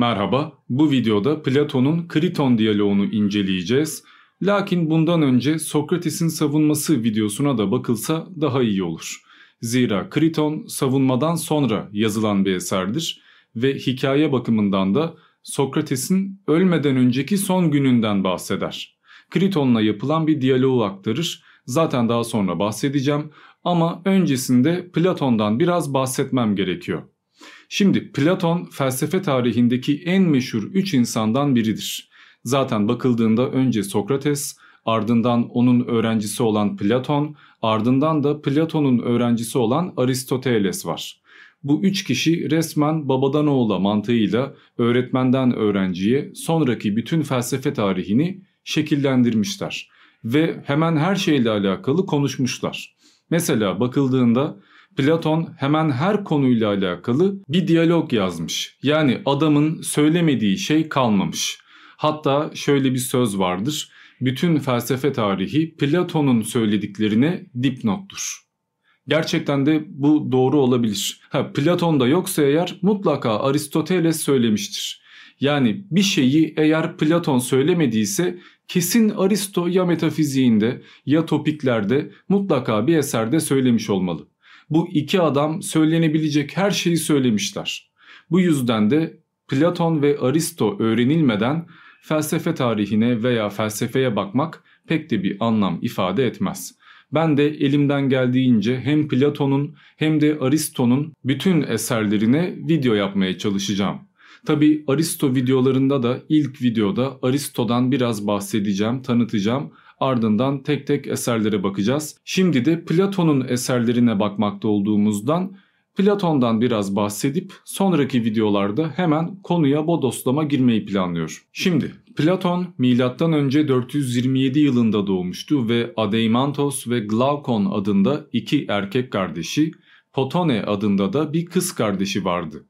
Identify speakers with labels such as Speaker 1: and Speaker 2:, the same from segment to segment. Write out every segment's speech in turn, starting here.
Speaker 1: Merhaba, bu videoda Platon'un Kriton diyaloğunu inceleyeceğiz. Lakin bundan önce Sokrates'in savunması videosuna da bakılsa daha iyi olur. Zira Kriton savunmadan sonra yazılan bir eserdir ve hikaye bakımından da Sokrates'in ölmeden önceki son gününden bahseder. Kriton'la yapılan bir diyaloğu aktarır. Zaten daha sonra bahsedeceğim ama öncesinde Platon'dan biraz bahsetmem gerekiyor. Şimdi Platon felsefe tarihindeki en meşhur üç insandan biridir. Zaten bakıldığında önce Sokrates, ardından onun öğrencisi olan Platon, ardından da Platon'un öğrencisi olan Aristoteles var. Bu üç kişi resmen babadan oğula mantığıyla öğretmenden öğrenciye sonraki bütün felsefe tarihini şekillendirmişler ve hemen her şeyle alakalı konuşmuşlar. Mesela bakıldığında Platon hemen her konuyla alakalı bir diyalog yazmış. Yani adamın söylemediği şey kalmamış. Hatta şöyle bir söz vardır. Bütün felsefe tarihi Platon'un söylediklerine dipnottur. Gerçekten de bu doğru olabilir. Ha, Platon'da yoksa eğer mutlaka Aristoteles söylemiştir. Yani bir şeyi eğer Platon söylemediyse kesin Aristo ya metafiziğinde ya topiklerde mutlaka bir eserde söylemiş olmalı. Bu iki adam söylenebilecek her şeyi söylemişler. Bu yüzden de Platon ve Aristo öğrenilmeden felsefe tarihine veya felsefeye bakmak pek de bir anlam ifade etmez. Ben de elimden geldiğince hem Platon'un hem de Aristo'nun bütün eserlerine video yapmaya çalışacağım. Tabi Aristo videolarında da ilk videoda Aristo'dan biraz bahsedeceğim, tanıtacağım. Ardından tek tek eserlere bakacağız. Şimdi de Platon'un eserlerine bakmakta olduğumuzdan Platon'dan biraz bahsedip sonraki videolarda hemen konuya bodoslama girmeyi planlıyor. Şimdi Platon M.Ö. 427 yılında doğmuştu ve Adeimantos ve Glaukon adında iki erkek kardeşi, Potone adında da bir kız kardeşi vardı.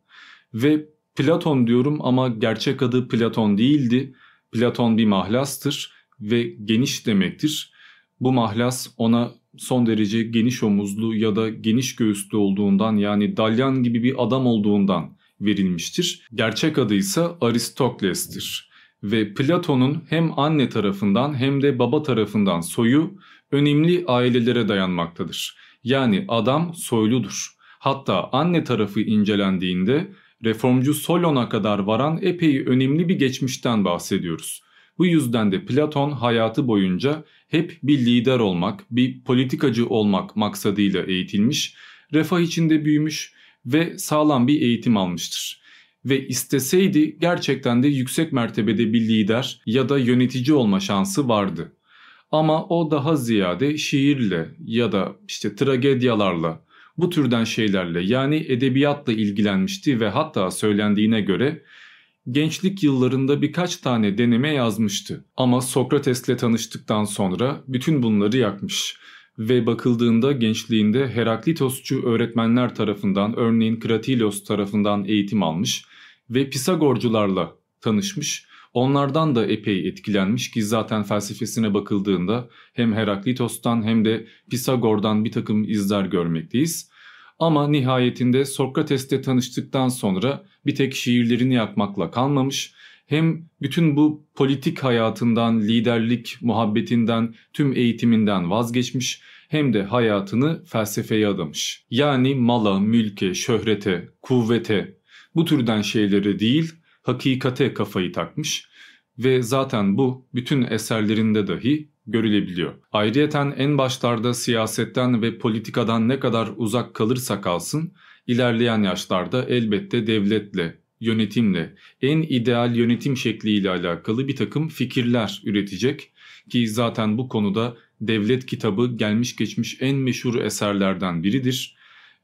Speaker 1: Ve Platon diyorum ama gerçek adı Platon değildi. Platon bir mahlastır ve geniş demektir. Bu mahlas ona son derece geniş omuzlu ya da geniş göğüslü olduğundan yani dalyan gibi bir adam olduğundan verilmiştir. Gerçek adı ise Aristokles'tir. Ve Platon'un hem anne tarafından hem de baba tarafından soyu önemli ailelere dayanmaktadır. Yani adam soyludur. Hatta anne tarafı incelendiğinde reformcu Solon'a kadar varan epey önemli bir geçmişten bahsediyoruz. Bu yüzden de Platon hayatı boyunca hep bir lider olmak, bir politikacı olmak maksadıyla eğitilmiş, refah içinde büyümüş ve sağlam bir eğitim almıştır. Ve isteseydi gerçekten de yüksek mertebede bir lider ya da yönetici olma şansı vardı. Ama o daha ziyade şiirle ya da işte tragedyalarla bu türden şeylerle yani edebiyatla ilgilenmişti ve hatta söylendiğine göre gençlik yıllarında birkaç tane deneme yazmıştı. Ama Sokrates'le tanıştıktan sonra bütün bunları yakmış ve bakıldığında gençliğinde Heraklitosçu öğretmenler tarafından örneğin Kratilos tarafından eğitim almış ve Pisagorcularla tanışmış. Onlardan da epey etkilenmiş ki zaten felsefesine bakıldığında hem Heraklitos'tan hem de Pisagor'dan bir takım izler görmekteyiz. Ama nihayetinde Sokrates'te tanıştıktan sonra bir tek şiirlerini yakmakla kalmamış, hem bütün bu politik hayatından, liderlik muhabbetinden, tüm eğitiminden vazgeçmiş hem de hayatını felsefeye adamış. Yani mala, mülke, şöhrete, kuvvete bu türden şeylere değil hakikate kafayı takmış ve zaten bu bütün eserlerinde dahi görülebiliyor. Ayrıyeten en başlarda siyasetten ve politikadan ne kadar uzak kalırsa kalsın ilerleyen yaşlarda elbette devletle, yönetimle, en ideal yönetim şekliyle alakalı bir takım fikirler üretecek ki zaten bu konuda Devlet kitabı gelmiş geçmiş en meşhur eserlerden biridir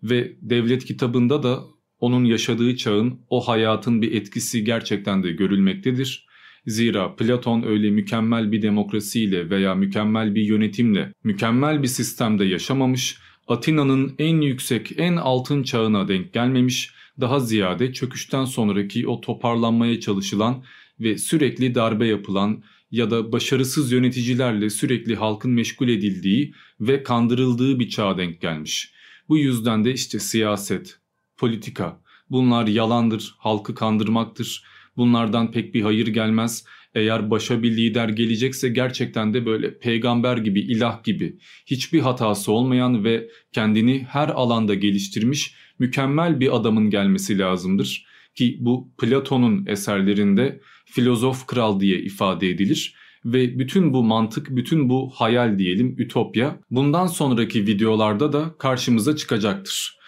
Speaker 1: ve Devlet kitabında da onun yaşadığı çağın o hayatın bir etkisi gerçekten de görülmektedir. Zira Platon öyle mükemmel bir demokrasiyle veya mükemmel bir yönetimle, mükemmel bir sistemde yaşamamış, Atina'nın en yüksek, en altın çağına denk gelmemiş, daha ziyade çöküşten sonraki o toparlanmaya çalışılan ve sürekli darbe yapılan ya da başarısız yöneticilerle sürekli halkın meşgul edildiği ve kandırıldığı bir çağa denk gelmiş. Bu yüzden de işte siyaset, politika bunlar yalandır, halkı kandırmaktır Bunlardan pek bir hayır gelmez. Eğer başa bir lider gelecekse gerçekten de böyle peygamber gibi, ilah gibi, hiçbir hatası olmayan ve kendini her alanda geliştirmiş mükemmel bir adamın gelmesi lazımdır. Ki bu Platon'un eserlerinde filozof kral diye ifade edilir ve bütün bu mantık, bütün bu hayal diyelim, ütopya bundan sonraki videolarda da karşımıza çıkacaktır.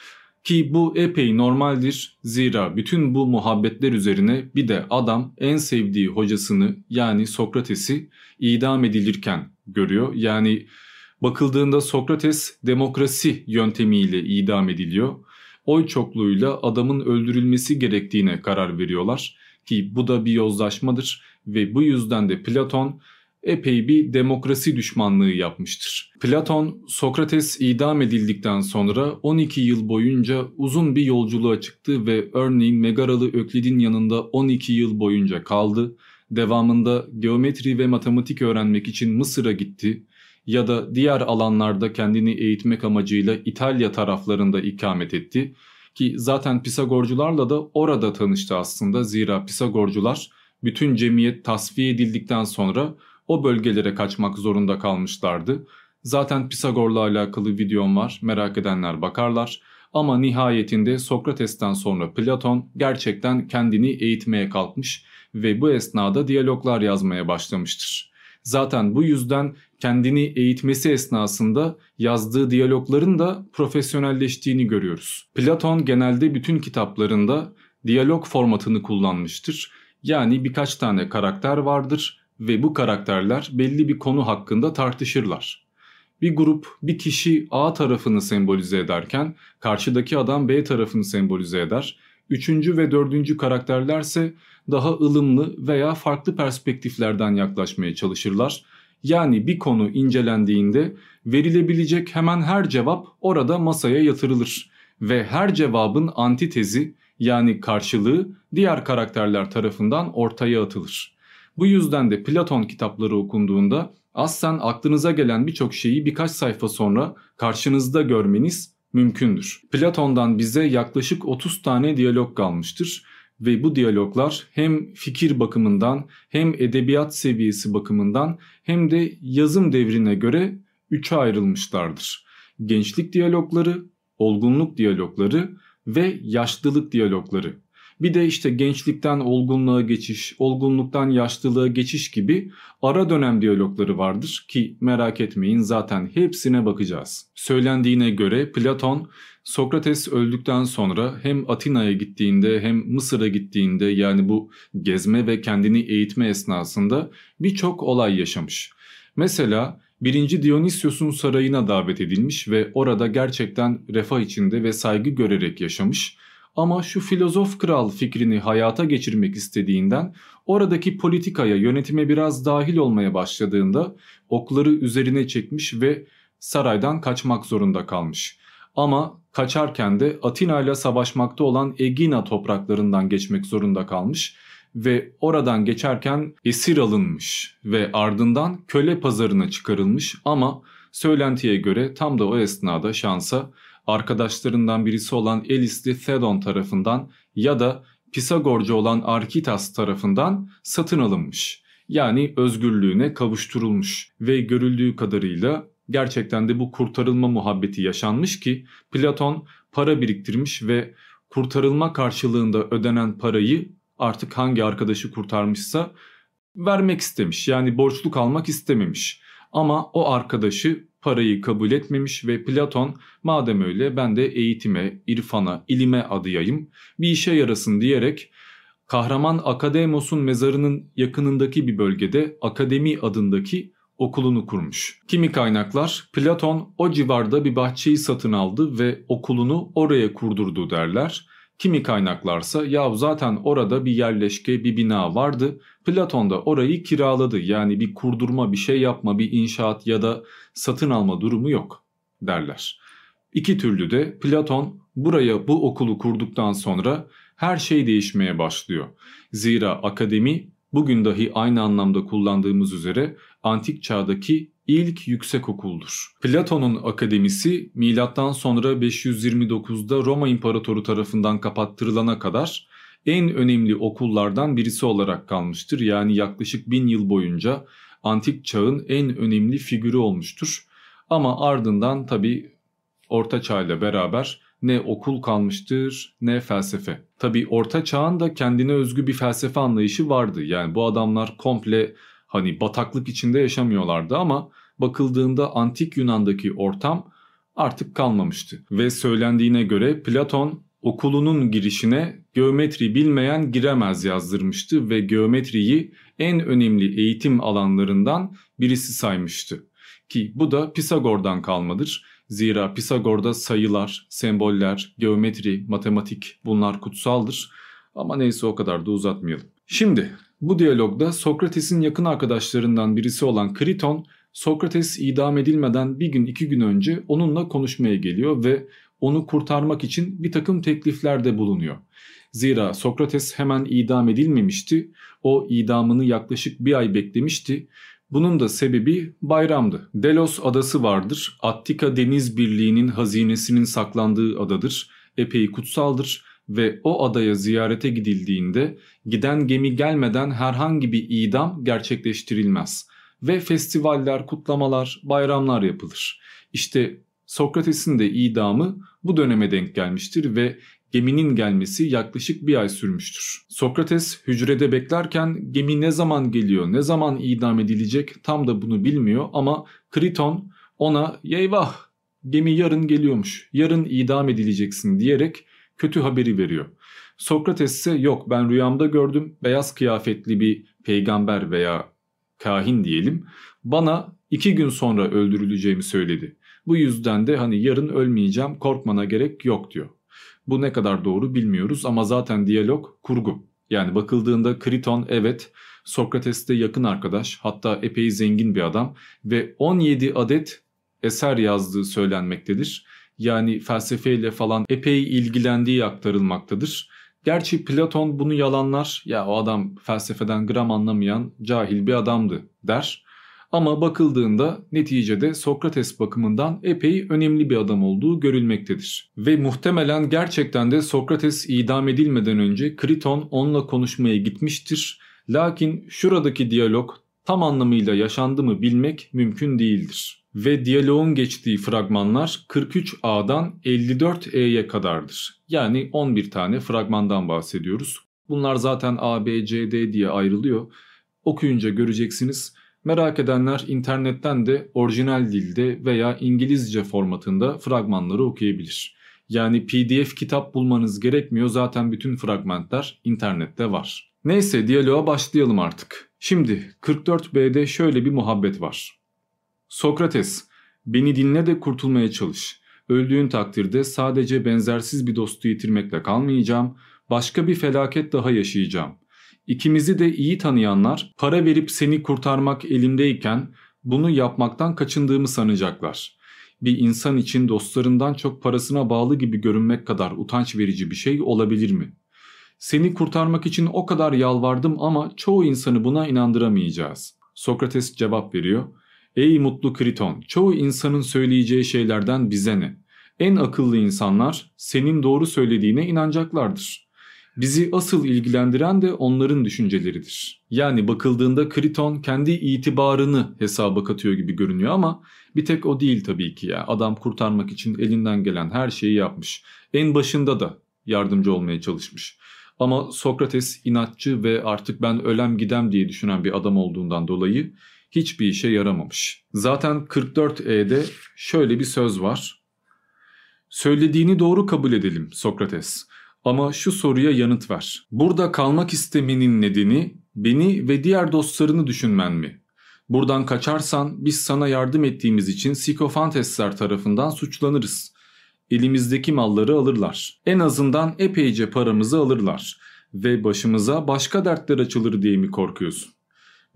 Speaker 1: Ki bu epey normaldir zira bütün bu muhabbetler üzerine bir de adam en sevdiği hocasını yani Sokrates'i idam edilirken görüyor. Yani bakıldığında Sokrates demokrasi yöntemiyle idam ediliyor. Oy çokluğuyla adamın öldürülmesi gerektiğine karar veriyorlar ki bu da bir yozlaşmadır ve bu yüzden de Platon epey bir demokrasi düşmanlığı yapmıştır. Platon, Sokrates idam edildikten sonra 12 yıl boyunca uzun bir yolculuğa çıktı ve örneğin Megaralı Öklid'in yanında 12 yıl boyunca kaldı. Devamında geometri ve matematik öğrenmek için Mısır'a gitti ya da diğer alanlarda kendini eğitmek amacıyla İtalya taraflarında ikamet etti. Ki zaten Pisagorcularla da orada tanıştı aslında zira Pisagorcular bütün cemiyet tasfiye edildikten sonra o bölgelere kaçmak zorunda kalmışlardı. Zaten Pisagor'la alakalı videom var merak edenler bakarlar. Ama nihayetinde Sokrates'ten sonra Platon gerçekten kendini eğitmeye kalkmış ve bu esnada diyaloglar yazmaya başlamıştır. Zaten bu yüzden kendini eğitmesi esnasında yazdığı diyalogların da profesyonelleştiğini görüyoruz. Platon genelde bütün kitaplarında diyalog formatını kullanmıştır. Yani birkaç tane karakter vardır ve bu karakterler belli bir konu hakkında tartışırlar. Bir grup bir kişi A tarafını sembolize ederken karşıdaki adam B tarafını sembolize eder. Üçüncü ve dördüncü karakterlerse daha ılımlı veya farklı perspektiflerden yaklaşmaya çalışırlar. Yani bir konu incelendiğinde verilebilecek hemen her cevap orada masaya yatırılır ve her cevabın antitezi yani karşılığı diğer karakterler tarafından ortaya atılır. Bu yüzden de Platon kitapları okunduğunda aslen aklınıza gelen birçok şeyi birkaç sayfa sonra karşınızda görmeniz mümkündür. Platon'dan bize yaklaşık 30 tane diyalog kalmıştır ve bu diyaloglar hem fikir bakımından hem edebiyat seviyesi bakımından hem de yazım devrine göre üçe ayrılmışlardır. Gençlik diyalogları, olgunluk diyalogları ve yaşlılık diyalogları. Bir de işte gençlikten olgunluğa geçiş, olgunluktan yaşlılığa geçiş gibi ara dönem diyalogları vardır ki merak etmeyin zaten hepsine bakacağız. Söylendiğine göre Platon Sokrates öldükten sonra hem Atina'ya gittiğinde hem Mısır'a gittiğinde yani bu gezme ve kendini eğitme esnasında birçok olay yaşamış. Mesela 1. Dionysios'un sarayına davet edilmiş ve orada gerçekten refah içinde ve saygı görerek yaşamış. Ama şu filozof kral fikrini hayata geçirmek istediğinden oradaki politikaya yönetime biraz dahil olmaya başladığında okları üzerine çekmiş ve saraydan kaçmak zorunda kalmış. Ama kaçarken de Atina ile savaşmakta olan Egina topraklarından geçmek zorunda kalmış ve oradan geçerken esir alınmış ve ardından köle pazarına çıkarılmış ama söylentiye göre tam da o esnada şansa arkadaşlarından birisi olan Elisli Thedon tarafından ya da Pisagorcu olan Arkitas tarafından satın alınmış. Yani özgürlüğüne kavuşturulmuş ve görüldüğü kadarıyla gerçekten de bu kurtarılma muhabbeti yaşanmış ki Platon para biriktirmiş ve kurtarılma karşılığında ödenen parayı artık hangi arkadaşı kurtarmışsa vermek istemiş. Yani borçluk almak istememiş. Ama o arkadaşı parayı kabul etmemiş ve Platon madem öyle ben de eğitime, irfana, ilime adayayım bir işe yarasın diyerek kahraman Akademos'un mezarının yakınındaki bir bölgede Akademi adındaki okulunu kurmuş. Kimi kaynaklar Platon o civarda bir bahçeyi satın aldı ve okulunu oraya kurdurdu derler. Kimi kaynaklarsa ya zaten orada bir yerleşke bir bina vardı. Platon da orayı kiraladı yani bir kurdurma bir şey yapma bir inşaat ya da satın alma durumu yok derler. İki türlü de Platon buraya bu okulu kurduktan sonra her şey değişmeye başlıyor. Zira akademi bugün dahi aynı anlamda kullandığımız üzere antik çağdaki ilk yüksek okuldur. Platon'un akademisi milattan sonra 529'da Roma İmparatoru tarafından kapattırılana kadar en önemli okullardan birisi olarak kalmıştır. Yani yaklaşık bin yıl boyunca antik çağın en önemli figürü olmuştur. Ama ardından tabi Orta Çağ ile beraber ne okul kalmıştır ne felsefe. Tabi Orta Çağ'ın da kendine özgü bir felsefe anlayışı vardı. Yani bu adamlar komple hani bataklık içinde yaşamıyorlardı ama bakıldığında antik Yunan'daki ortam artık kalmamıştı. Ve söylendiğine göre Platon okulunun girişine geometri bilmeyen giremez yazdırmıştı ve geometriyi en önemli eğitim alanlarından birisi saymıştı. Ki bu da Pisagor'dan kalmadır. Zira Pisagor'da sayılar, semboller, geometri, matematik bunlar kutsaldır. Ama neyse o kadar da uzatmayalım. Şimdi bu diyalogda Sokrates'in yakın arkadaşlarından birisi olan Kriton, Sokrates idam edilmeden bir gün iki gün önce onunla konuşmaya geliyor ve onu kurtarmak için bir takım tekliflerde bulunuyor. Zira Sokrates hemen idam edilmemişti. O idamını yaklaşık bir ay beklemişti. Bunun da sebebi bayramdı. Delos adası vardır. Attika Deniz Birliği'nin hazinesinin saklandığı adadır. Epey kutsaldır ve o adaya ziyarete gidildiğinde giden gemi gelmeden herhangi bir idam gerçekleştirilmez. Ve festivaller, kutlamalar, bayramlar yapılır. İşte Sokrates'in de idamı bu döneme denk gelmiştir ve geminin gelmesi yaklaşık bir ay sürmüştür. Sokrates hücrede beklerken gemi ne zaman geliyor, ne zaman idam edilecek tam da bunu bilmiyor ama Kriton ona yeyvah gemi yarın geliyormuş, yarın idam edileceksin diyerek kötü haberi veriyor. Sokrates ise yok ben rüyamda gördüm beyaz kıyafetli bir peygamber veya kahin diyelim bana iki gün sonra öldürüleceğimi söyledi. Bu yüzden de hani yarın ölmeyeceğim korkmana gerek yok diyor. Bu ne kadar doğru bilmiyoruz ama zaten diyalog kurgu. Yani bakıldığında Kriton evet Sokrates'te yakın arkadaş hatta epey zengin bir adam ve 17 adet eser yazdığı söylenmektedir. Yani felsefeyle falan epey ilgilendiği aktarılmaktadır. Gerçi Platon bunu yalanlar ya o adam felsefeden gram anlamayan cahil bir adamdı der. Ama bakıldığında neticede Sokrates bakımından epey önemli bir adam olduğu görülmektedir. Ve muhtemelen gerçekten de Sokrates idam edilmeden önce Kriton onunla konuşmaya gitmiştir. Lakin şuradaki diyalog tam anlamıyla yaşandı mı bilmek mümkün değildir. Ve diyaloğun geçtiği fragmanlar 43A'dan 54E'ye kadardır. Yani 11 tane fragmandan bahsediyoruz. Bunlar zaten A, B, C, D diye ayrılıyor. Okuyunca göreceksiniz Merak edenler internetten de orijinal dilde veya İngilizce formatında fragmanları okuyabilir. Yani PDF kitap bulmanız gerekmiyor zaten bütün fragmentler internette var. Neyse diyaloğa başlayalım artık. Şimdi 44B'de şöyle bir muhabbet var. Sokrates, beni dinle de kurtulmaya çalış. Öldüğün takdirde sadece benzersiz bir dostu yitirmekle kalmayacağım, başka bir felaket daha yaşayacağım. İkimizi de iyi tanıyanlar para verip seni kurtarmak elimdeyken bunu yapmaktan kaçındığımı sanacaklar. Bir insan için dostlarından çok parasına bağlı gibi görünmek kadar utanç verici bir şey olabilir mi? Seni kurtarmak için o kadar yalvardım ama çoğu insanı buna inandıramayacağız. Sokrates cevap veriyor. Ey mutlu Kriton, çoğu insanın söyleyeceği şeylerden bize ne? En akıllı insanlar senin doğru söylediğine inanacaklardır. Bizi asıl ilgilendiren de onların düşünceleridir. Yani bakıldığında Kriton kendi itibarını hesaba katıyor gibi görünüyor ama bir tek o değil tabii ki ya. Adam kurtarmak için elinden gelen her şeyi yapmış. En başında da yardımcı olmaya çalışmış. Ama Sokrates inatçı ve artık ben ölem gidem diye düşünen bir adam olduğundan dolayı hiçbir işe yaramamış. Zaten 44E'de şöyle bir söz var. Söylediğini doğru kabul edelim Sokrates. Ama şu soruya yanıt ver. Burada kalmak istemenin nedeni beni ve diğer dostlarını düşünmen mi? Buradan kaçarsan biz sana yardım ettiğimiz için Sikofantesler tarafından suçlanırız. Elimizdeki malları alırlar. En azından epeyce paramızı alırlar. Ve başımıza başka dertler açılır diye mi korkuyorsun?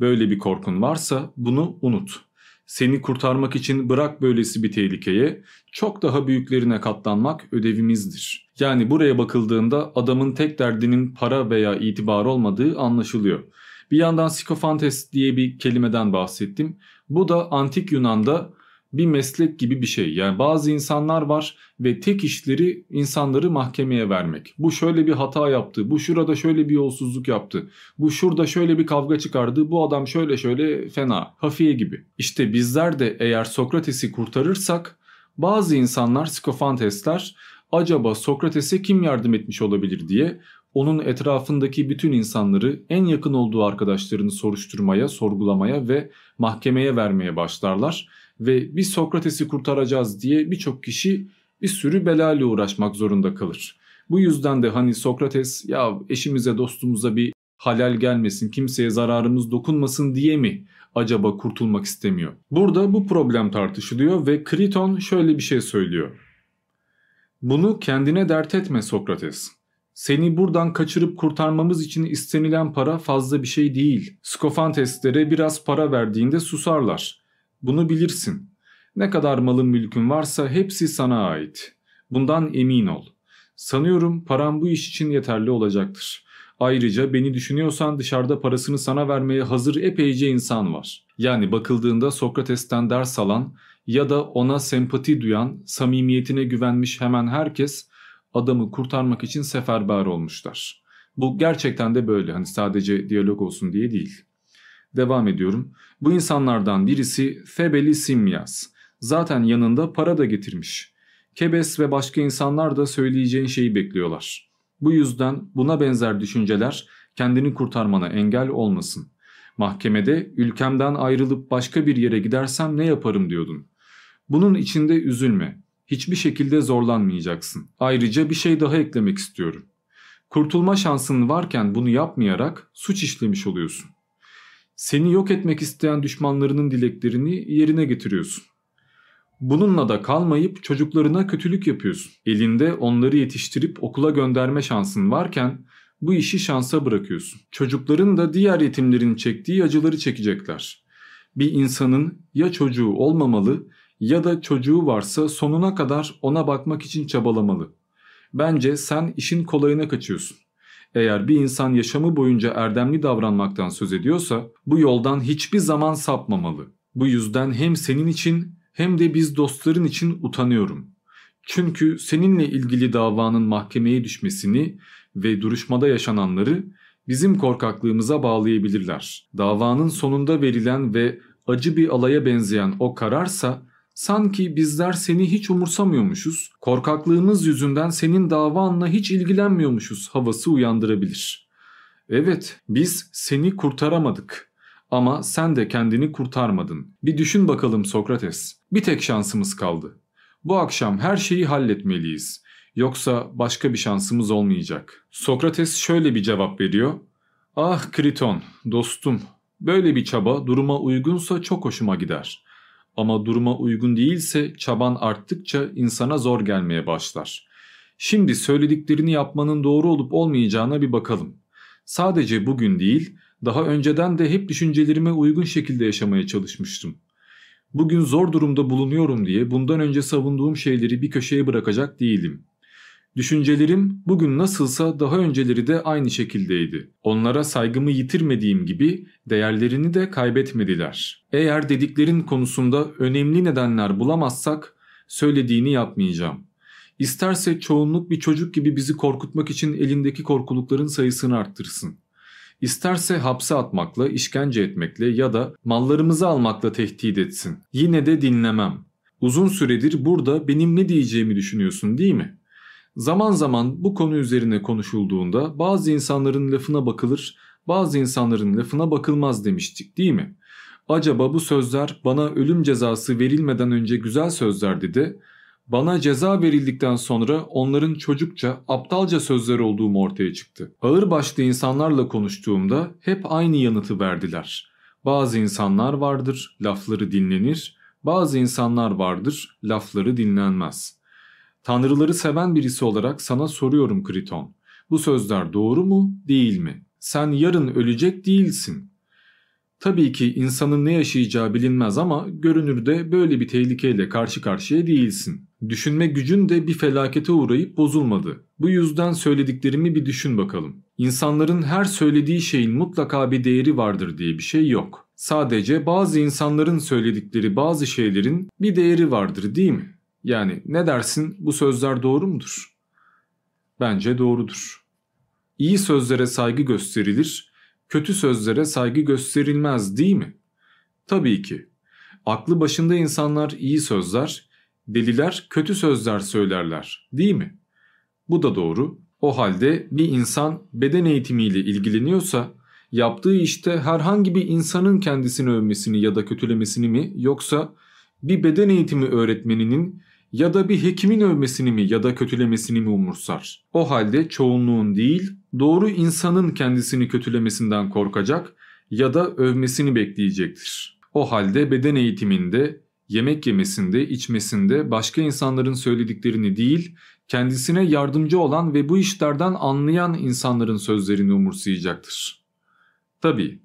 Speaker 1: Böyle bir korkun varsa bunu unut. Seni kurtarmak için bırak böylesi bir tehlikeye, çok daha büyüklerine katlanmak ödevimizdir. Yani buraya bakıldığında adamın tek derdinin para veya itibar olmadığı anlaşılıyor. Bir yandan sikofantes diye bir kelimeden bahsettim. Bu da antik Yunan'da bir meslek gibi bir şey. Yani bazı insanlar var ve tek işleri insanları mahkemeye vermek. Bu şöyle bir hata yaptı, bu şurada şöyle bir yolsuzluk yaptı, bu şurada şöyle bir kavga çıkardı, bu adam şöyle şöyle fena, hafiye gibi. İşte bizler de eğer Sokrates'i kurtarırsak bazı insanlar skofantesler acaba Sokrates'e kim yardım etmiş olabilir diye onun etrafındaki bütün insanları en yakın olduğu arkadaşlarını soruşturmaya, sorgulamaya ve mahkemeye vermeye başlarlar ve biz Sokrates'i kurtaracağız diye birçok kişi bir sürü belayla uğraşmak zorunda kalır. Bu yüzden de hani Sokrates ya eşimize dostumuza bir halal gelmesin kimseye zararımız dokunmasın diye mi acaba kurtulmak istemiyor? Burada bu problem tartışılıyor ve Kriton şöyle bir şey söylüyor. Bunu kendine dert etme Sokrates. Seni buradan kaçırıp kurtarmamız için istenilen para fazla bir şey değil. Skofantes'lere biraz para verdiğinde susarlar. Bunu bilirsin. Ne kadar malın mülkün varsa hepsi sana ait. Bundan emin ol. Sanıyorum param bu iş için yeterli olacaktır. Ayrıca beni düşünüyorsan dışarıda parasını sana vermeye hazır epeyce insan var. Yani bakıldığında Sokrates'ten ders alan ya da ona sempati duyan, samimiyetine güvenmiş hemen herkes adamı kurtarmak için seferber olmuşlar. Bu gerçekten de böyle hani sadece diyalog olsun diye değil. Devam ediyorum. Bu insanlardan birisi Febeli Simyas. Zaten yanında para da getirmiş. Kebes ve başka insanlar da söyleyeceğin şeyi bekliyorlar. Bu yüzden buna benzer düşünceler kendini kurtarmana engel olmasın. Mahkemede ülkemden ayrılıp başka bir yere gidersem ne yaparım diyordun. Bunun içinde üzülme. Hiçbir şekilde zorlanmayacaksın. Ayrıca bir şey daha eklemek istiyorum. Kurtulma şansın varken bunu yapmayarak suç işlemiş oluyorsun. Seni yok etmek isteyen düşmanlarının dileklerini yerine getiriyorsun. Bununla da kalmayıp çocuklarına kötülük yapıyorsun. Elinde onları yetiştirip okula gönderme şansın varken bu işi şansa bırakıyorsun. Çocukların da diğer yetimlerin çektiği acıları çekecekler. Bir insanın ya çocuğu olmamalı ya da çocuğu varsa sonuna kadar ona bakmak için çabalamalı. Bence sen işin kolayına kaçıyorsun. Eğer bir insan yaşamı boyunca erdemli davranmaktan söz ediyorsa bu yoldan hiçbir zaman sapmamalı. Bu yüzden hem senin için hem de biz dostların için utanıyorum. Çünkü seninle ilgili davanın mahkemeye düşmesini ve duruşmada yaşananları bizim korkaklığımıza bağlayabilirler. Davanın sonunda verilen ve acı bir alaya benzeyen o kararsa sanki bizler seni hiç umursamıyormuşuz, korkaklığımız yüzünden senin davanla hiç ilgilenmiyormuşuz havası uyandırabilir. Evet, biz seni kurtaramadık. Ama sen de kendini kurtarmadın. Bir düşün bakalım Sokrates. Bir tek şansımız kaldı. Bu akşam her şeyi halletmeliyiz. Yoksa başka bir şansımız olmayacak. Sokrates şöyle bir cevap veriyor. Ah Kriton, dostum. Böyle bir çaba duruma uygunsa çok hoşuma gider. Ama duruma uygun değilse çaban arttıkça insana zor gelmeye başlar. Şimdi söylediklerini yapmanın doğru olup olmayacağına bir bakalım. Sadece bugün değil, daha önceden de hep düşüncelerime uygun şekilde yaşamaya çalışmıştım. Bugün zor durumda bulunuyorum diye bundan önce savunduğum şeyleri bir köşeye bırakacak değilim. Düşüncelerim bugün nasılsa daha önceleri de aynı şekildeydi. Onlara saygımı yitirmediğim gibi değerlerini de kaybetmediler. Eğer dediklerin konusunda önemli nedenler bulamazsak söylediğini yapmayacağım. İsterse çoğunluk bir çocuk gibi bizi korkutmak için elindeki korkulukların sayısını arttırsın. İsterse hapse atmakla, işkence etmekle ya da mallarımızı almakla tehdit etsin. Yine de dinlemem. Uzun süredir burada benim ne diyeceğimi düşünüyorsun değil mi? Zaman zaman bu konu üzerine konuşulduğunda bazı insanların lafına bakılır, bazı insanların lafına bakılmaz demiştik değil mi? Acaba bu sözler bana ölüm cezası verilmeden önce güzel sözlerdi de bana ceza verildikten sonra onların çocukça, aptalca sözler olduğum ortaya çıktı. Ağır başlı insanlarla konuştuğumda hep aynı yanıtı verdiler. Bazı insanlar vardır, lafları dinlenir, bazı insanlar vardır, lafları dinlenmez. Tanrıları seven birisi olarak sana soruyorum Kriton. Bu sözler doğru mu, değil mi? Sen yarın ölecek değilsin. Tabii ki insanın ne yaşayacağı bilinmez ama görünürde böyle bir tehlikeyle karşı karşıya değilsin. Düşünme gücün de bir felakete uğrayıp bozulmadı. Bu yüzden söylediklerimi bir düşün bakalım. İnsanların her söylediği şeyin mutlaka bir değeri vardır diye bir şey yok. Sadece bazı insanların söyledikleri bazı şeylerin bir değeri vardır değil mi? Yani ne dersin bu sözler doğru mudur? Bence doğrudur. İyi sözlere saygı gösterilir, kötü sözlere saygı gösterilmez değil mi? Tabii ki. Aklı başında insanlar iyi sözler, deliler kötü sözler söylerler değil mi? Bu da doğru. O halde bir insan beden eğitimiyle ilgileniyorsa yaptığı işte herhangi bir insanın kendisini övmesini ya da kötülemesini mi yoksa bir beden eğitimi öğretmeninin ya da bir hekimin övmesini mi ya da kötülemesini mi umursar? O halde çoğunluğun değil doğru insanın kendisini kötülemesinden korkacak ya da övmesini bekleyecektir. O halde beden eğitiminde, yemek yemesinde, içmesinde başka insanların söylediklerini değil, kendisine yardımcı olan ve bu işlerden anlayan insanların sözlerini umursayacaktır. Tabii.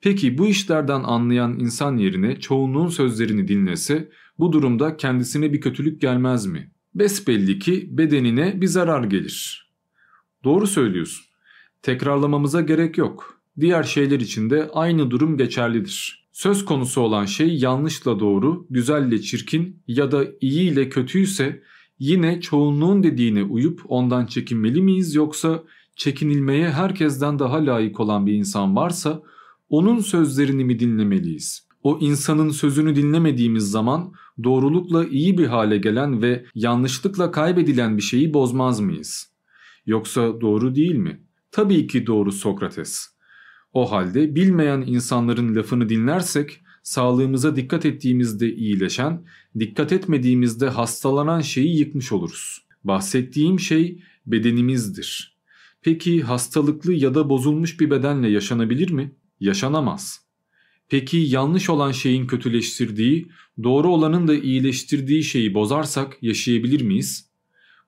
Speaker 1: Peki bu işlerden anlayan insan yerine çoğunluğun sözlerini dinlese bu durumda kendisine bir kötülük gelmez mi? Besbelli ki bedenine bir zarar gelir. Doğru söylüyorsun. Tekrarlamamıza gerek yok. Diğer şeyler için de aynı durum geçerlidir. Söz konusu olan şey yanlışla doğru, güzelle çirkin ya da iyi ile kötüyse yine çoğunluğun dediğine uyup ondan çekinmeli miyiz yoksa çekinilmeye herkesten daha layık olan bir insan varsa onun sözlerini mi dinlemeliyiz? O insanın sözünü dinlemediğimiz zaman doğrulukla iyi bir hale gelen ve yanlışlıkla kaybedilen bir şeyi bozmaz mıyız? Yoksa doğru değil mi? Tabii ki doğru Sokrates. O halde bilmeyen insanların lafını dinlersek sağlığımıza dikkat ettiğimizde iyileşen, dikkat etmediğimizde hastalanan şeyi yıkmış oluruz. Bahsettiğim şey bedenimizdir. Peki hastalıklı ya da bozulmuş bir bedenle yaşanabilir mi? Yaşanamaz. Peki yanlış olan şeyin kötüleştirdiği, doğru olanın da iyileştirdiği şeyi bozarsak yaşayabilir miyiz?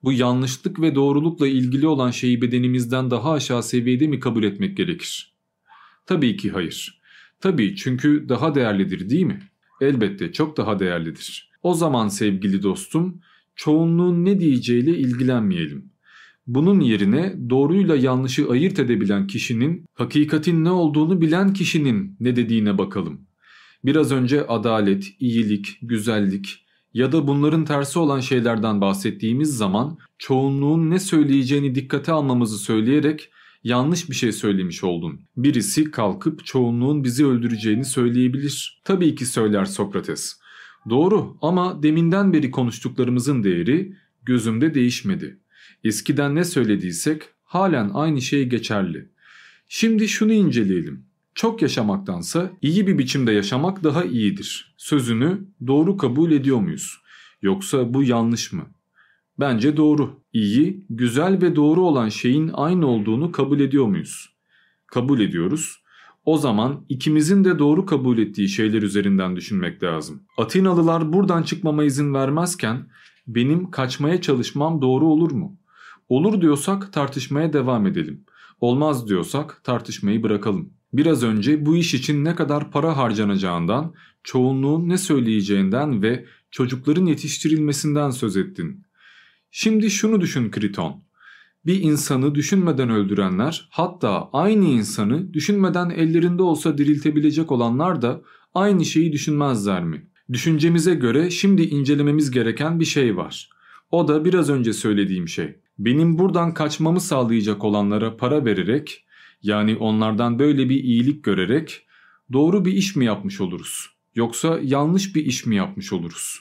Speaker 1: Bu yanlışlık ve doğrulukla ilgili olan şeyi bedenimizden daha aşağı seviyede mi kabul etmek gerekir? Tabii ki hayır. Tabii çünkü daha değerlidir değil mi? Elbette çok daha değerlidir. O zaman sevgili dostum, çoğunluğun ne diyeceğiyle ilgilenmeyelim. Bunun yerine doğruyla yanlışı ayırt edebilen kişinin, hakikatin ne olduğunu bilen kişinin ne dediğine bakalım. Biraz önce adalet, iyilik, güzellik ya da bunların tersi olan şeylerden bahsettiğimiz zaman çoğunluğun ne söyleyeceğini dikkate almamızı söyleyerek yanlış bir şey söylemiş oldun. Birisi kalkıp çoğunluğun bizi öldüreceğini söyleyebilir. Tabii ki söyler Sokrates. Doğru ama deminden beri konuştuklarımızın değeri gözümde değişmedi. Eskiden ne söylediysek halen aynı şey geçerli. Şimdi şunu inceleyelim. Çok yaşamaktansa iyi bir biçimde yaşamak daha iyidir. Sözünü doğru kabul ediyor muyuz? Yoksa bu yanlış mı? Bence doğru. İyi, güzel ve doğru olan şeyin aynı olduğunu kabul ediyor muyuz? Kabul ediyoruz. O zaman ikimizin de doğru kabul ettiği şeyler üzerinden düşünmek lazım. Atinalılar buradan çıkmama izin vermezken benim kaçmaya çalışmam doğru olur mu? Olur diyorsak tartışmaya devam edelim. Olmaz diyorsak tartışmayı bırakalım. Biraz önce bu iş için ne kadar para harcanacağından, çoğunluğun ne söyleyeceğinden ve çocukların yetiştirilmesinden söz ettin. Şimdi şunu düşün Kriton. Bir insanı düşünmeden öldürenler hatta aynı insanı düşünmeden ellerinde olsa diriltebilecek olanlar da aynı şeyi düşünmezler mi? Düşüncemize göre şimdi incelememiz gereken bir şey var. O da biraz önce söylediğim şey. Benim buradan kaçmamı sağlayacak olanlara para vererek yani onlardan böyle bir iyilik görerek doğru bir iş mi yapmış oluruz? Yoksa yanlış bir iş mi yapmış oluruz?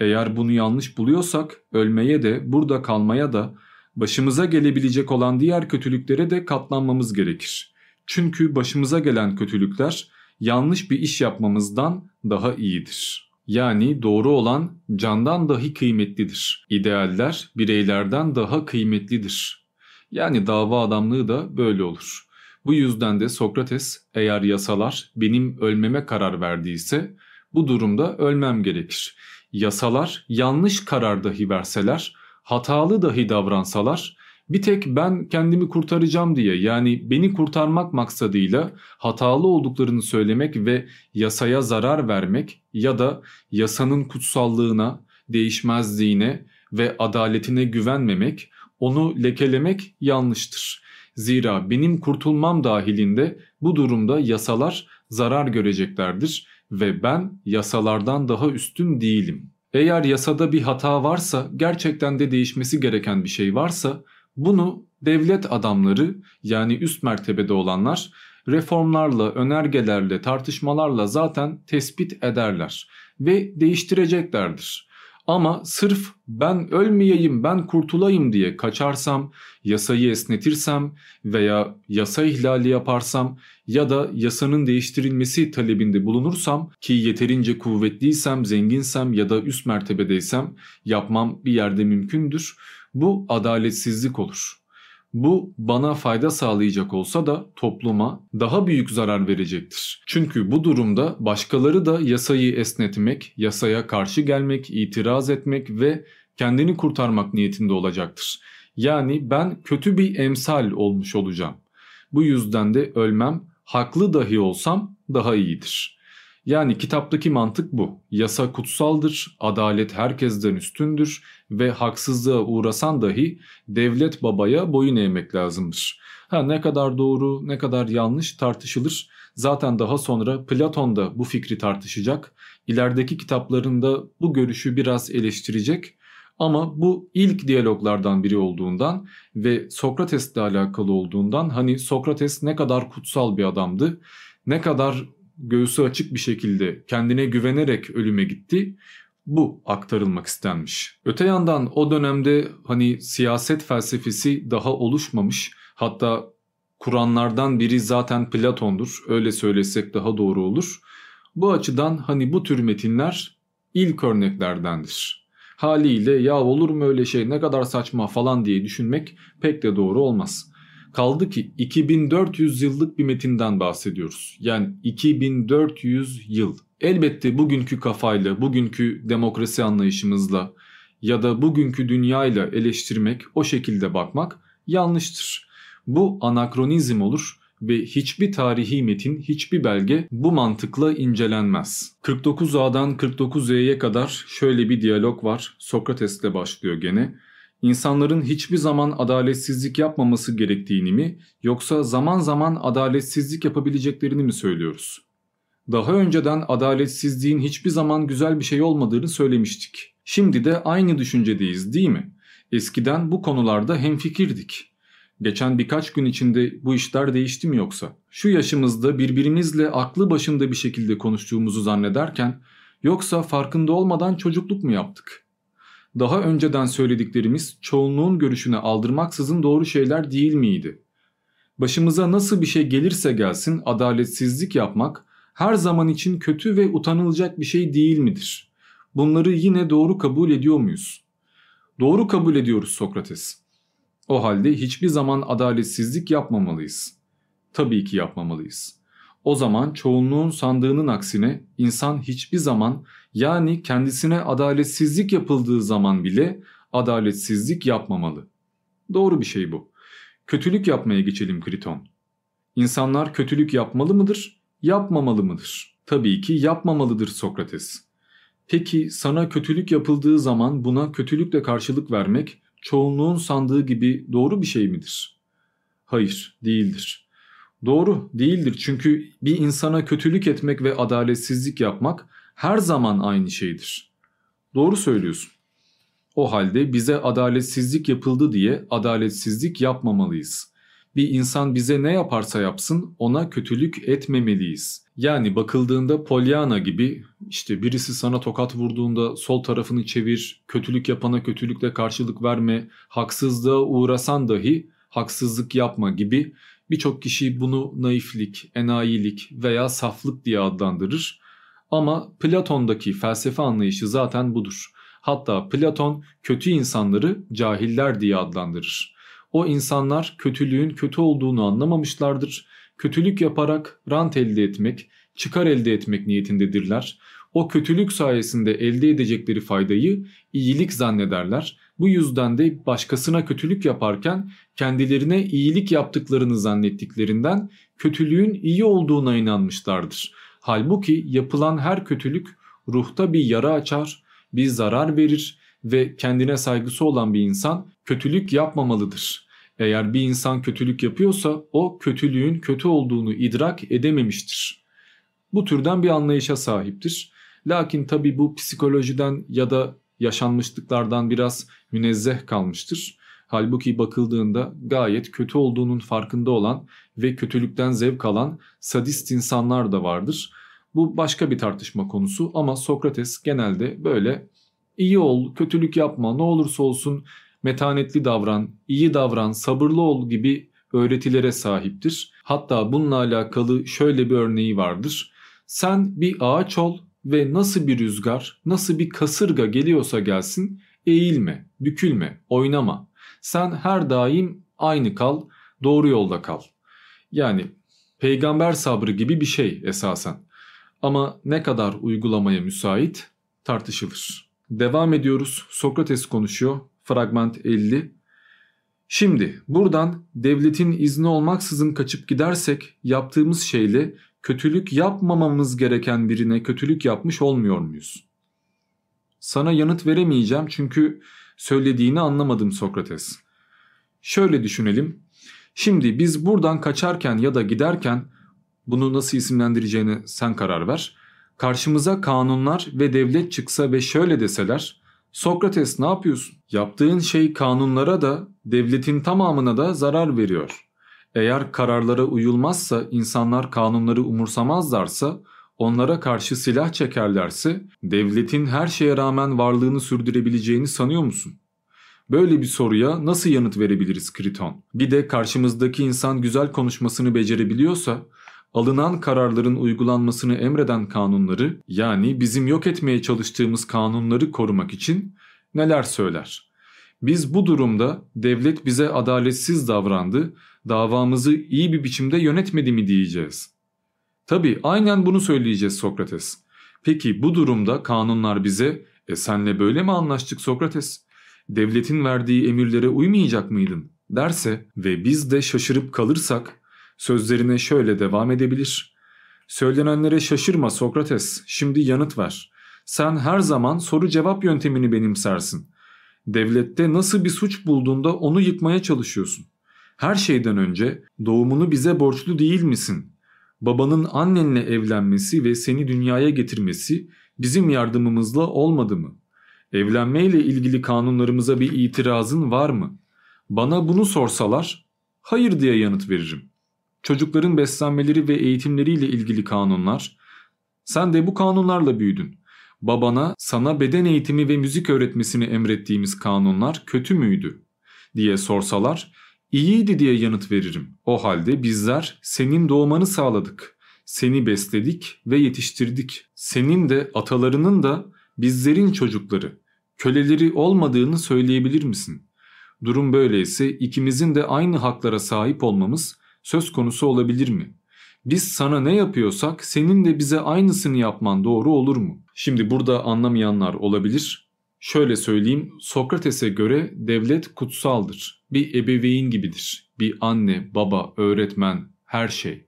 Speaker 1: Eğer bunu yanlış buluyorsak ölmeye de burada kalmaya da başımıza gelebilecek olan diğer kötülüklere de katlanmamız gerekir. Çünkü başımıza gelen kötülükler yanlış bir iş yapmamızdan daha iyidir. Yani doğru olan candan dahi kıymetlidir. İdealler bireylerden daha kıymetlidir. Yani dava adamlığı da böyle olur. Bu yüzden de Sokrates eğer yasalar benim ölmeme karar verdiyse bu durumda ölmem gerekir. Yasalar yanlış karar dahi verseler, hatalı dahi davransalar bir tek ben kendimi kurtaracağım diye yani beni kurtarmak maksadıyla hatalı olduklarını söylemek ve yasaya zarar vermek ya da yasanın kutsallığına, değişmezliğine ve adaletine güvenmemek, onu lekelemek yanlıştır. Zira benim kurtulmam dahilinde bu durumda yasalar zarar göreceklerdir ve ben yasalardan daha üstün değilim. Eğer yasada bir hata varsa, gerçekten de değişmesi gereken bir şey varsa bunu devlet adamları yani üst mertebede olanlar reformlarla, önergelerle, tartışmalarla zaten tespit ederler ve değiştireceklerdir. Ama sırf ben ölmeyeyim, ben kurtulayım diye kaçarsam, yasayı esnetirsem veya yasa ihlali yaparsam ya da yasanın değiştirilmesi talebinde bulunursam ki yeterince kuvvetliysem, zenginsem ya da üst mertebedeysem yapmam bir yerde mümkündür. Bu adaletsizlik olur. Bu bana fayda sağlayacak olsa da topluma daha büyük zarar verecektir. Çünkü bu durumda başkaları da yasayı esnetmek, yasaya karşı gelmek, itiraz etmek ve kendini kurtarmak niyetinde olacaktır. Yani ben kötü bir emsal olmuş olacağım. Bu yüzden de ölmem, haklı dahi olsam daha iyidir. Yani kitaptaki mantık bu. Yasa kutsaldır, adalet herkesten üstündür ve haksızlığa uğrasan dahi devlet babaya boyun eğmek lazımdır. Ha ne kadar doğru, ne kadar yanlış tartışılır. Zaten daha sonra Platon da bu fikri tartışacak. İlerideki kitaplarında bu görüşü biraz eleştirecek. Ama bu ilk diyaloglardan biri olduğundan ve Sokrates'le alakalı olduğundan hani Sokrates ne kadar kutsal bir adamdı, ne kadar göğsü açık bir şekilde kendine güvenerek ölüme gitti. Bu aktarılmak istenmiş. Öte yandan o dönemde hani siyaset felsefesi daha oluşmamış. Hatta Kur'anlardan biri zaten Platon'dur. Öyle söylesek daha doğru olur. Bu açıdan hani bu tür metinler ilk örneklerdendir. Haliyle ya olur mu öyle şey ne kadar saçma falan diye düşünmek pek de doğru olmaz. Kaldı ki 2400 yıllık bir metinden bahsediyoruz. Yani 2400 yıl. Elbette bugünkü kafayla, bugünkü demokrasi anlayışımızla ya da bugünkü dünyayla eleştirmek, o şekilde bakmak yanlıştır. Bu anakronizm olur ve hiçbir tarihi metin, hiçbir belge bu mantıkla incelenmez. 49A'dan 49Z'ye kadar şöyle bir diyalog var. Sokrates'le başlıyor gene insanların hiçbir zaman adaletsizlik yapmaması gerektiğini mi yoksa zaman zaman adaletsizlik yapabileceklerini mi söylüyoruz? Daha önceden adaletsizliğin hiçbir zaman güzel bir şey olmadığını söylemiştik. Şimdi de aynı düşüncedeyiz değil mi? Eskiden bu konularda hemfikirdik. Geçen birkaç gün içinde bu işler değişti mi yoksa? Şu yaşımızda birbirimizle aklı başında bir şekilde konuştuğumuzu zannederken yoksa farkında olmadan çocukluk mu yaptık? daha önceden söylediklerimiz çoğunluğun görüşüne aldırmaksızın doğru şeyler değil miydi? Başımıza nasıl bir şey gelirse gelsin adaletsizlik yapmak her zaman için kötü ve utanılacak bir şey değil midir? Bunları yine doğru kabul ediyor muyuz? Doğru kabul ediyoruz Sokrates. O halde hiçbir zaman adaletsizlik yapmamalıyız. Tabii ki yapmamalıyız. O zaman çoğunluğun sandığının aksine insan hiçbir zaman yani kendisine adaletsizlik yapıldığı zaman bile adaletsizlik yapmamalı. Doğru bir şey bu. Kötülük yapmaya geçelim Kriton. İnsanlar kötülük yapmalı mıdır, yapmamalı mıdır? Tabii ki yapmamalıdır Sokrates. Peki sana kötülük yapıldığı zaman buna kötülükle karşılık vermek çoğunluğun sandığı gibi doğru bir şey midir? Hayır, değildir. Doğru değildir çünkü bir insana kötülük etmek ve adaletsizlik yapmak her zaman aynı şeydir. Doğru söylüyorsun. O halde bize adaletsizlik yapıldı diye adaletsizlik yapmamalıyız. Bir insan bize ne yaparsa yapsın ona kötülük etmemeliyiz. Yani bakıldığında Pollyanna gibi işte birisi sana tokat vurduğunda sol tarafını çevir, kötülük yapana kötülükle karşılık verme, haksızlığa uğrasan dahi haksızlık yapma gibi birçok kişi bunu naiflik, enayilik veya saflık diye adlandırır. Ama Platon'daki felsefe anlayışı zaten budur. Hatta Platon kötü insanları cahiller diye adlandırır. O insanlar kötülüğün kötü olduğunu anlamamışlardır. Kötülük yaparak rant elde etmek, çıkar elde etmek niyetindedirler. O kötülük sayesinde elde edecekleri faydayı iyilik zannederler. Bu yüzden de başkasına kötülük yaparken kendilerine iyilik yaptıklarını zannettiklerinden kötülüğün iyi olduğuna inanmışlardır. Halbuki yapılan her kötülük ruhta bir yara açar, bir zarar verir ve kendine saygısı olan bir insan kötülük yapmamalıdır. Eğer bir insan kötülük yapıyorsa o kötülüğün kötü olduğunu idrak edememiştir. bu türden bir anlayışa sahiptir. Lakin tabi bu psikolojiden ya da yaşanmışlıklardan biraz münezzeh kalmıştır. Halbuki bakıldığında gayet kötü olduğunun farkında olan ve kötülükten zevk alan sadist insanlar da vardır. Bu başka bir tartışma konusu ama Sokrates genelde böyle iyi ol, kötülük yapma, ne olursa olsun metanetli davran, iyi davran, sabırlı ol gibi öğretilere sahiptir. Hatta bununla alakalı şöyle bir örneği vardır. Sen bir ağaç ol ve nasıl bir rüzgar, nasıl bir kasırga geliyorsa gelsin eğilme, bükülme, oynama. Sen her daim aynı kal, doğru yolda kal. Yani peygamber sabrı gibi bir şey esasen. Ama ne kadar uygulamaya müsait tartışılır. Devam ediyoruz. Sokrates konuşuyor. Fragment 50. Şimdi buradan devletin izni olmaksızın kaçıp gidersek yaptığımız şeyle kötülük yapmamamız gereken birine kötülük yapmış olmuyor muyuz? Sana yanıt veremeyeceğim çünkü söylediğini anlamadım Sokrates. Şöyle düşünelim. Şimdi biz buradan kaçarken ya da giderken bunu nasıl isimlendireceğini sen karar ver. Karşımıza kanunlar ve devlet çıksa ve şöyle deseler Sokrates ne yapıyorsun? Yaptığın şey kanunlara da devletin tamamına da zarar veriyor. Eğer kararlara uyulmazsa insanlar kanunları umursamazlarsa onlara karşı silah çekerlerse devletin her şeye rağmen varlığını sürdürebileceğini sanıyor musun? Böyle bir soruya nasıl yanıt verebiliriz Kriton? Bir de karşımızdaki insan güzel konuşmasını becerebiliyorsa alınan kararların uygulanmasını emreden kanunları yani bizim yok etmeye çalıştığımız kanunları korumak için neler söyler? Biz bu durumda devlet bize adaletsiz davrandı, davamızı iyi bir biçimde yönetmedi mi diyeceğiz. Tabi aynen bunu söyleyeceğiz Sokrates. Peki bu durumda kanunlar bize e senle böyle mi anlaştık Sokrates? Devletin verdiği emirlere uymayacak mıydın? derse ve biz de şaşırıp kalırsak Sözlerine şöyle devam edebilir. Söylenenlere şaşırma Sokrates, şimdi yanıt ver. Sen her zaman soru cevap yöntemini benimsersin. Devlette nasıl bir suç bulduğunda onu yıkmaya çalışıyorsun. Her şeyden önce doğumunu bize borçlu değil misin? Babanın annenle evlenmesi ve seni dünyaya getirmesi bizim yardımımızla olmadı mı? Evlenmeyle ilgili kanunlarımıza bir itirazın var mı? Bana bunu sorsalar hayır diye yanıt veririm çocukların beslenmeleri ve eğitimleriyle ilgili kanunlar. Sen de bu kanunlarla büyüdün. Babana sana beden eğitimi ve müzik öğretmesini emrettiğimiz kanunlar kötü müydü diye sorsalar iyiydi diye yanıt veririm. O halde bizler senin doğmanı sağladık. Seni besledik ve yetiştirdik. Senin de atalarının da bizlerin çocukları, köleleri olmadığını söyleyebilir misin? Durum böyleyse ikimizin de aynı haklara sahip olmamız söz konusu olabilir mi? Biz sana ne yapıyorsak senin de bize aynısını yapman doğru olur mu? Şimdi burada anlamayanlar olabilir. Şöyle söyleyeyim Sokrates'e göre devlet kutsaldır. Bir ebeveyn gibidir. Bir anne, baba, öğretmen, her şey.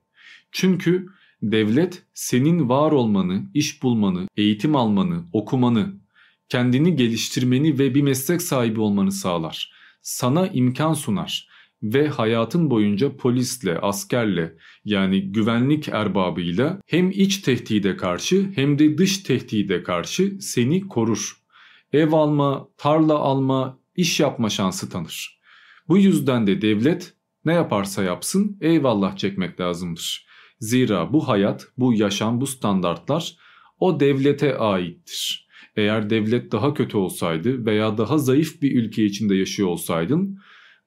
Speaker 1: Çünkü devlet senin var olmanı, iş bulmanı, eğitim almanı, okumanı, kendini geliştirmeni ve bir meslek sahibi olmanı sağlar. Sana imkan sunar ve hayatın boyunca polisle, askerle yani güvenlik erbabıyla hem iç tehdide karşı hem de dış tehdide karşı seni korur. Ev alma, tarla alma, iş yapma şansı tanır. Bu yüzden de devlet ne yaparsa yapsın eyvallah çekmek lazımdır. Zira bu hayat, bu yaşam, bu standartlar o devlete aittir. Eğer devlet daha kötü olsaydı veya daha zayıf bir ülke içinde yaşıyor olsaydın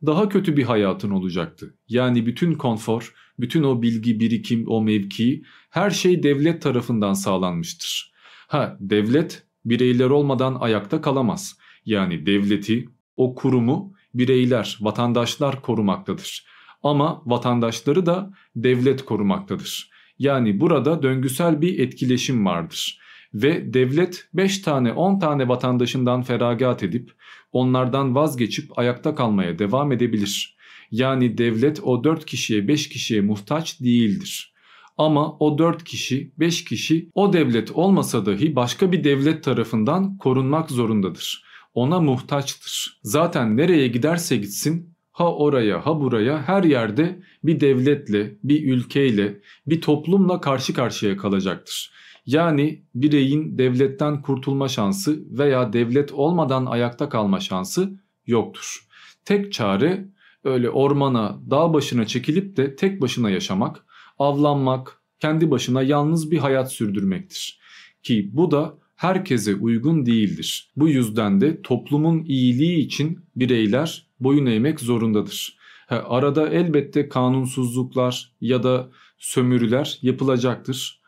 Speaker 1: daha kötü bir hayatın olacaktı. Yani bütün konfor, bütün o bilgi birikim, o mevki her şey devlet tarafından sağlanmıştır. Ha devlet bireyler olmadan ayakta kalamaz. Yani devleti, o kurumu bireyler, vatandaşlar korumaktadır. Ama vatandaşları da devlet korumaktadır. Yani burada döngüsel bir etkileşim vardır. Ve devlet 5 tane 10 tane vatandaşından feragat edip onlardan vazgeçip ayakta kalmaya devam edebilir. Yani devlet o 4 kişiye 5 kişiye muhtaç değildir. Ama o 4 kişi 5 kişi o devlet olmasa dahi başka bir devlet tarafından korunmak zorundadır. Ona muhtaçtır. Zaten nereye giderse gitsin ha oraya ha buraya her yerde bir devletle, bir ülkeyle, bir toplumla karşı karşıya kalacaktır. Yani bireyin devletten kurtulma şansı veya devlet olmadan ayakta kalma şansı yoktur. Tek çare öyle ormana, dağ başına çekilip de tek başına yaşamak, avlanmak, kendi başına yalnız bir hayat sürdürmektir. Ki bu da herkese uygun değildir. Bu yüzden de toplumun iyiliği için bireyler boyun eğmek zorundadır. Arada elbette kanunsuzluklar ya da sömürüler yapılacaktır.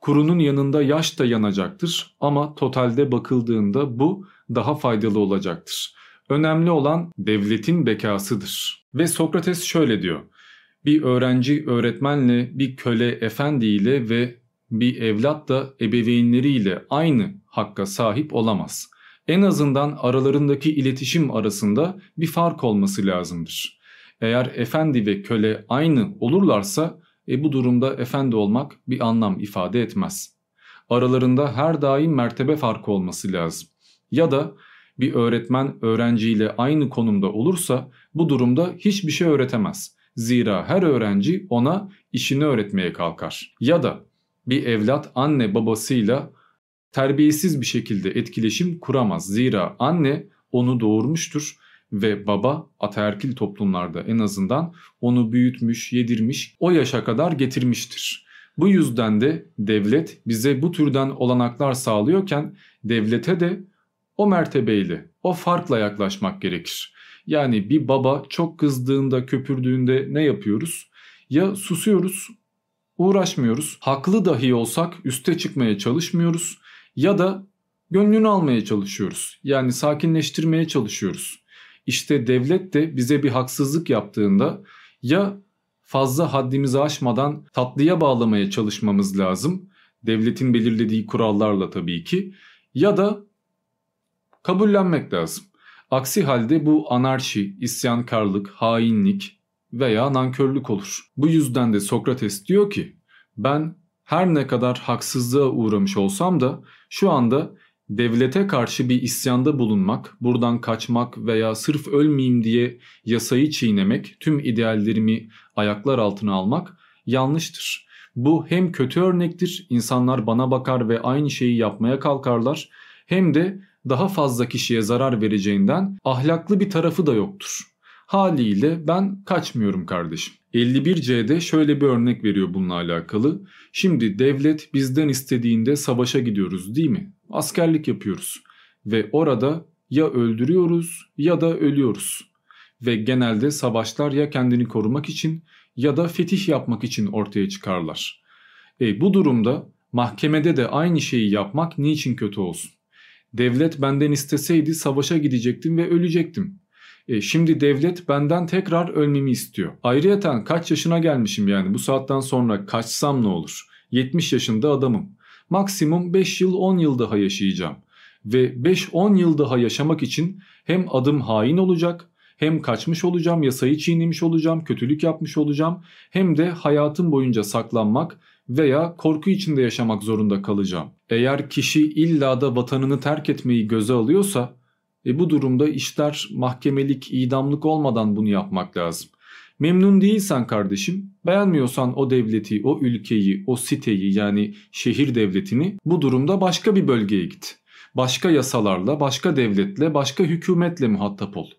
Speaker 1: Kurunun yanında yaş da yanacaktır ama totalde bakıldığında bu daha faydalı olacaktır. Önemli olan devletin bekasıdır. Ve Sokrates şöyle diyor. Bir öğrenci öğretmenle, bir köle efendiyle ve bir evlat da ebeveynleriyle aynı hakka sahip olamaz. En azından aralarındaki iletişim arasında bir fark olması lazımdır. Eğer efendi ve köle aynı olurlarsa e bu durumda efendi olmak bir anlam ifade etmez. Aralarında her daim mertebe farkı olması lazım. Ya da bir öğretmen öğrenciyle aynı konumda olursa bu durumda hiçbir şey öğretemez. Zira her öğrenci ona işini öğretmeye kalkar. Ya da bir evlat anne babasıyla terbiyesiz bir şekilde etkileşim kuramaz. Zira anne onu doğurmuştur ve baba ataerkil toplumlarda en azından onu büyütmüş, yedirmiş, o yaşa kadar getirmiştir. Bu yüzden de devlet bize bu türden olanaklar sağlıyorken devlete de o mertebeyle, o farkla yaklaşmak gerekir. Yani bir baba çok kızdığında, köpürdüğünde ne yapıyoruz? Ya susuyoruz, uğraşmıyoruz. Haklı dahi olsak üste çıkmaya çalışmıyoruz ya da gönlünü almaya çalışıyoruz. Yani sakinleştirmeye çalışıyoruz. İşte devlet de bize bir haksızlık yaptığında ya fazla haddimizi aşmadan tatlıya bağlamaya çalışmamız lazım. Devletin belirlediği kurallarla tabii ki ya da kabullenmek lazım. Aksi halde bu anarşi, isyankarlık, hainlik veya nankörlük olur. Bu yüzden de Sokrates diyor ki ben her ne kadar haksızlığa uğramış olsam da şu anda devlete karşı bir isyanda bulunmak, buradan kaçmak veya sırf ölmeyeyim diye yasayı çiğnemek, tüm ideallerimi ayaklar altına almak yanlıştır. Bu hem kötü örnektir, insanlar bana bakar ve aynı şeyi yapmaya kalkarlar, hem de daha fazla kişiye zarar vereceğinden ahlaklı bir tarafı da yoktur. Haliyle ben kaçmıyorum kardeşim. 51C'de şöyle bir örnek veriyor bununla alakalı. Şimdi devlet bizden istediğinde savaşa gidiyoruz değil mi? Askerlik yapıyoruz. Ve orada ya öldürüyoruz ya da ölüyoruz. Ve genelde savaşlar ya kendini korumak için ya da fetih yapmak için ortaya çıkarlar. E bu durumda mahkemede de aynı şeyi yapmak niçin kötü olsun? Devlet benden isteseydi savaşa gidecektim ve ölecektim. E, şimdi devlet benden tekrar ölmemi istiyor. Ayrıyeten kaç yaşına gelmişim yani bu saatten sonra kaçsam ne olur? 70 yaşında adamım. Maksimum 5 yıl 10 yıl daha yaşayacağım. Ve 5-10 yıl daha yaşamak için hem adım hain olacak hem kaçmış olacağım, yasayı çiğnemiş olacağım, kötülük yapmış olacağım hem de hayatım boyunca saklanmak veya korku içinde yaşamak zorunda kalacağım. Eğer kişi illa da vatanını terk etmeyi göze alıyorsa e bu durumda işler mahkemelik, idamlık olmadan bunu yapmak lazım. Memnun değilsen kardeşim, beğenmiyorsan o devleti, o ülkeyi, o siteyi yani şehir devletini bu durumda başka bir bölgeye git. Başka yasalarla, başka devletle, başka hükümetle muhatap ol.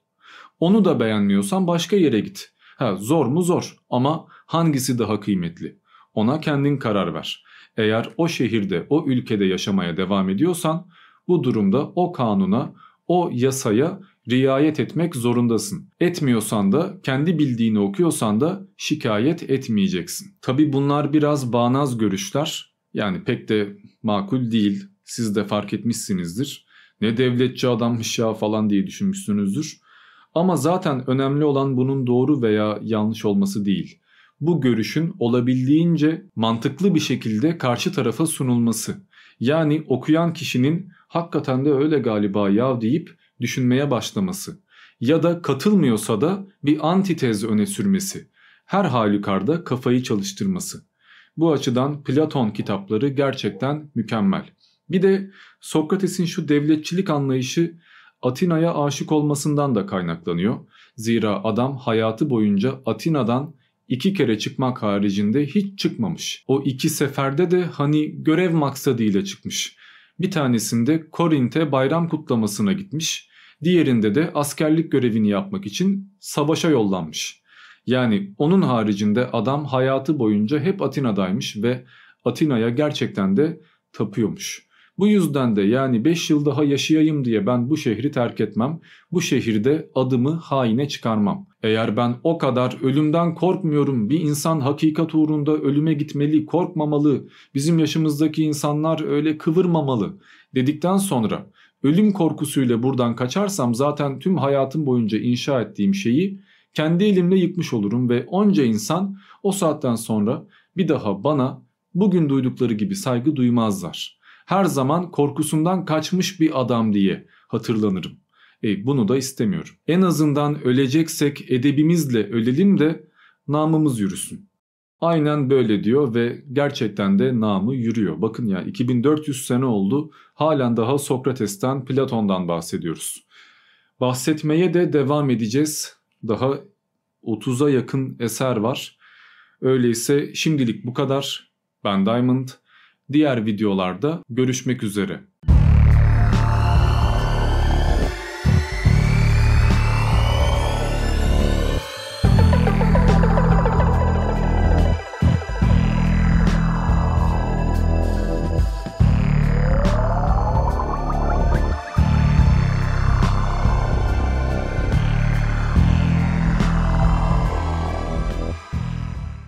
Speaker 1: Onu da beğenmiyorsan başka yere git. Ha, zor mu zor ama hangisi daha kıymetli? Ona kendin karar ver. Eğer o şehirde, o ülkede yaşamaya devam ediyorsan bu durumda o kanuna, o yasaya riayet etmek zorundasın. Etmiyorsan da kendi bildiğini okuyorsan da şikayet etmeyeceksin. Tabi bunlar biraz bağnaz görüşler. Yani pek de makul değil. Siz de fark etmişsinizdir. Ne devletçi adammış ya falan diye düşünmüşsünüzdür. Ama zaten önemli olan bunun doğru veya yanlış olması değil. Bu görüşün olabildiğince mantıklı bir şekilde karşı tarafa sunulması. Yani okuyan kişinin hakikaten de öyle galiba ya deyip düşünmeye başlaması ya da katılmıyorsa da bir antitez öne sürmesi. Her halükarda kafayı çalıştırması. Bu açıdan Platon kitapları gerçekten mükemmel. Bir de Sokrates'in şu devletçilik anlayışı Atina'ya aşık olmasından da kaynaklanıyor. Zira adam hayatı boyunca Atina'dan iki kere çıkmak haricinde hiç çıkmamış. O iki seferde de hani görev maksadıyla çıkmış. Bir tanesinde Korint'e bayram kutlamasına gitmiş. Diğerinde de askerlik görevini yapmak için savaşa yollanmış. Yani onun haricinde adam hayatı boyunca hep Atina'daymış ve Atina'ya gerçekten de tapıyormuş. Bu yüzden de yani 5 yıl daha yaşayayım diye ben bu şehri terk etmem. Bu şehirde adımı haine çıkarmam. Eğer ben o kadar ölümden korkmuyorum, bir insan hakikat uğrunda ölüme gitmeli, korkmamalı, bizim yaşımızdaki insanlar öyle kıvırmamalı dedikten sonra ölüm korkusuyla buradan kaçarsam zaten tüm hayatım boyunca inşa ettiğim şeyi kendi elimle yıkmış olurum ve onca insan o saatten sonra bir daha bana bugün duydukları gibi saygı duymazlar. Her zaman korkusundan kaçmış bir adam diye hatırlanırım. E, bunu da istemiyorum. En azından öleceksek edebimizle ölelim de namımız yürüsün. Aynen böyle diyor ve gerçekten de namı yürüyor. Bakın ya 2400 sene oldu halen daha Sokrates'ten Platon'dan bahsediyoruz. Bahsetmeye de devam edeceğiz. Daha 30'a yakın eser var. Öyleyse şimdilik bu kadar. Ben Diamond. Diğer videolarda görüşmek üzere.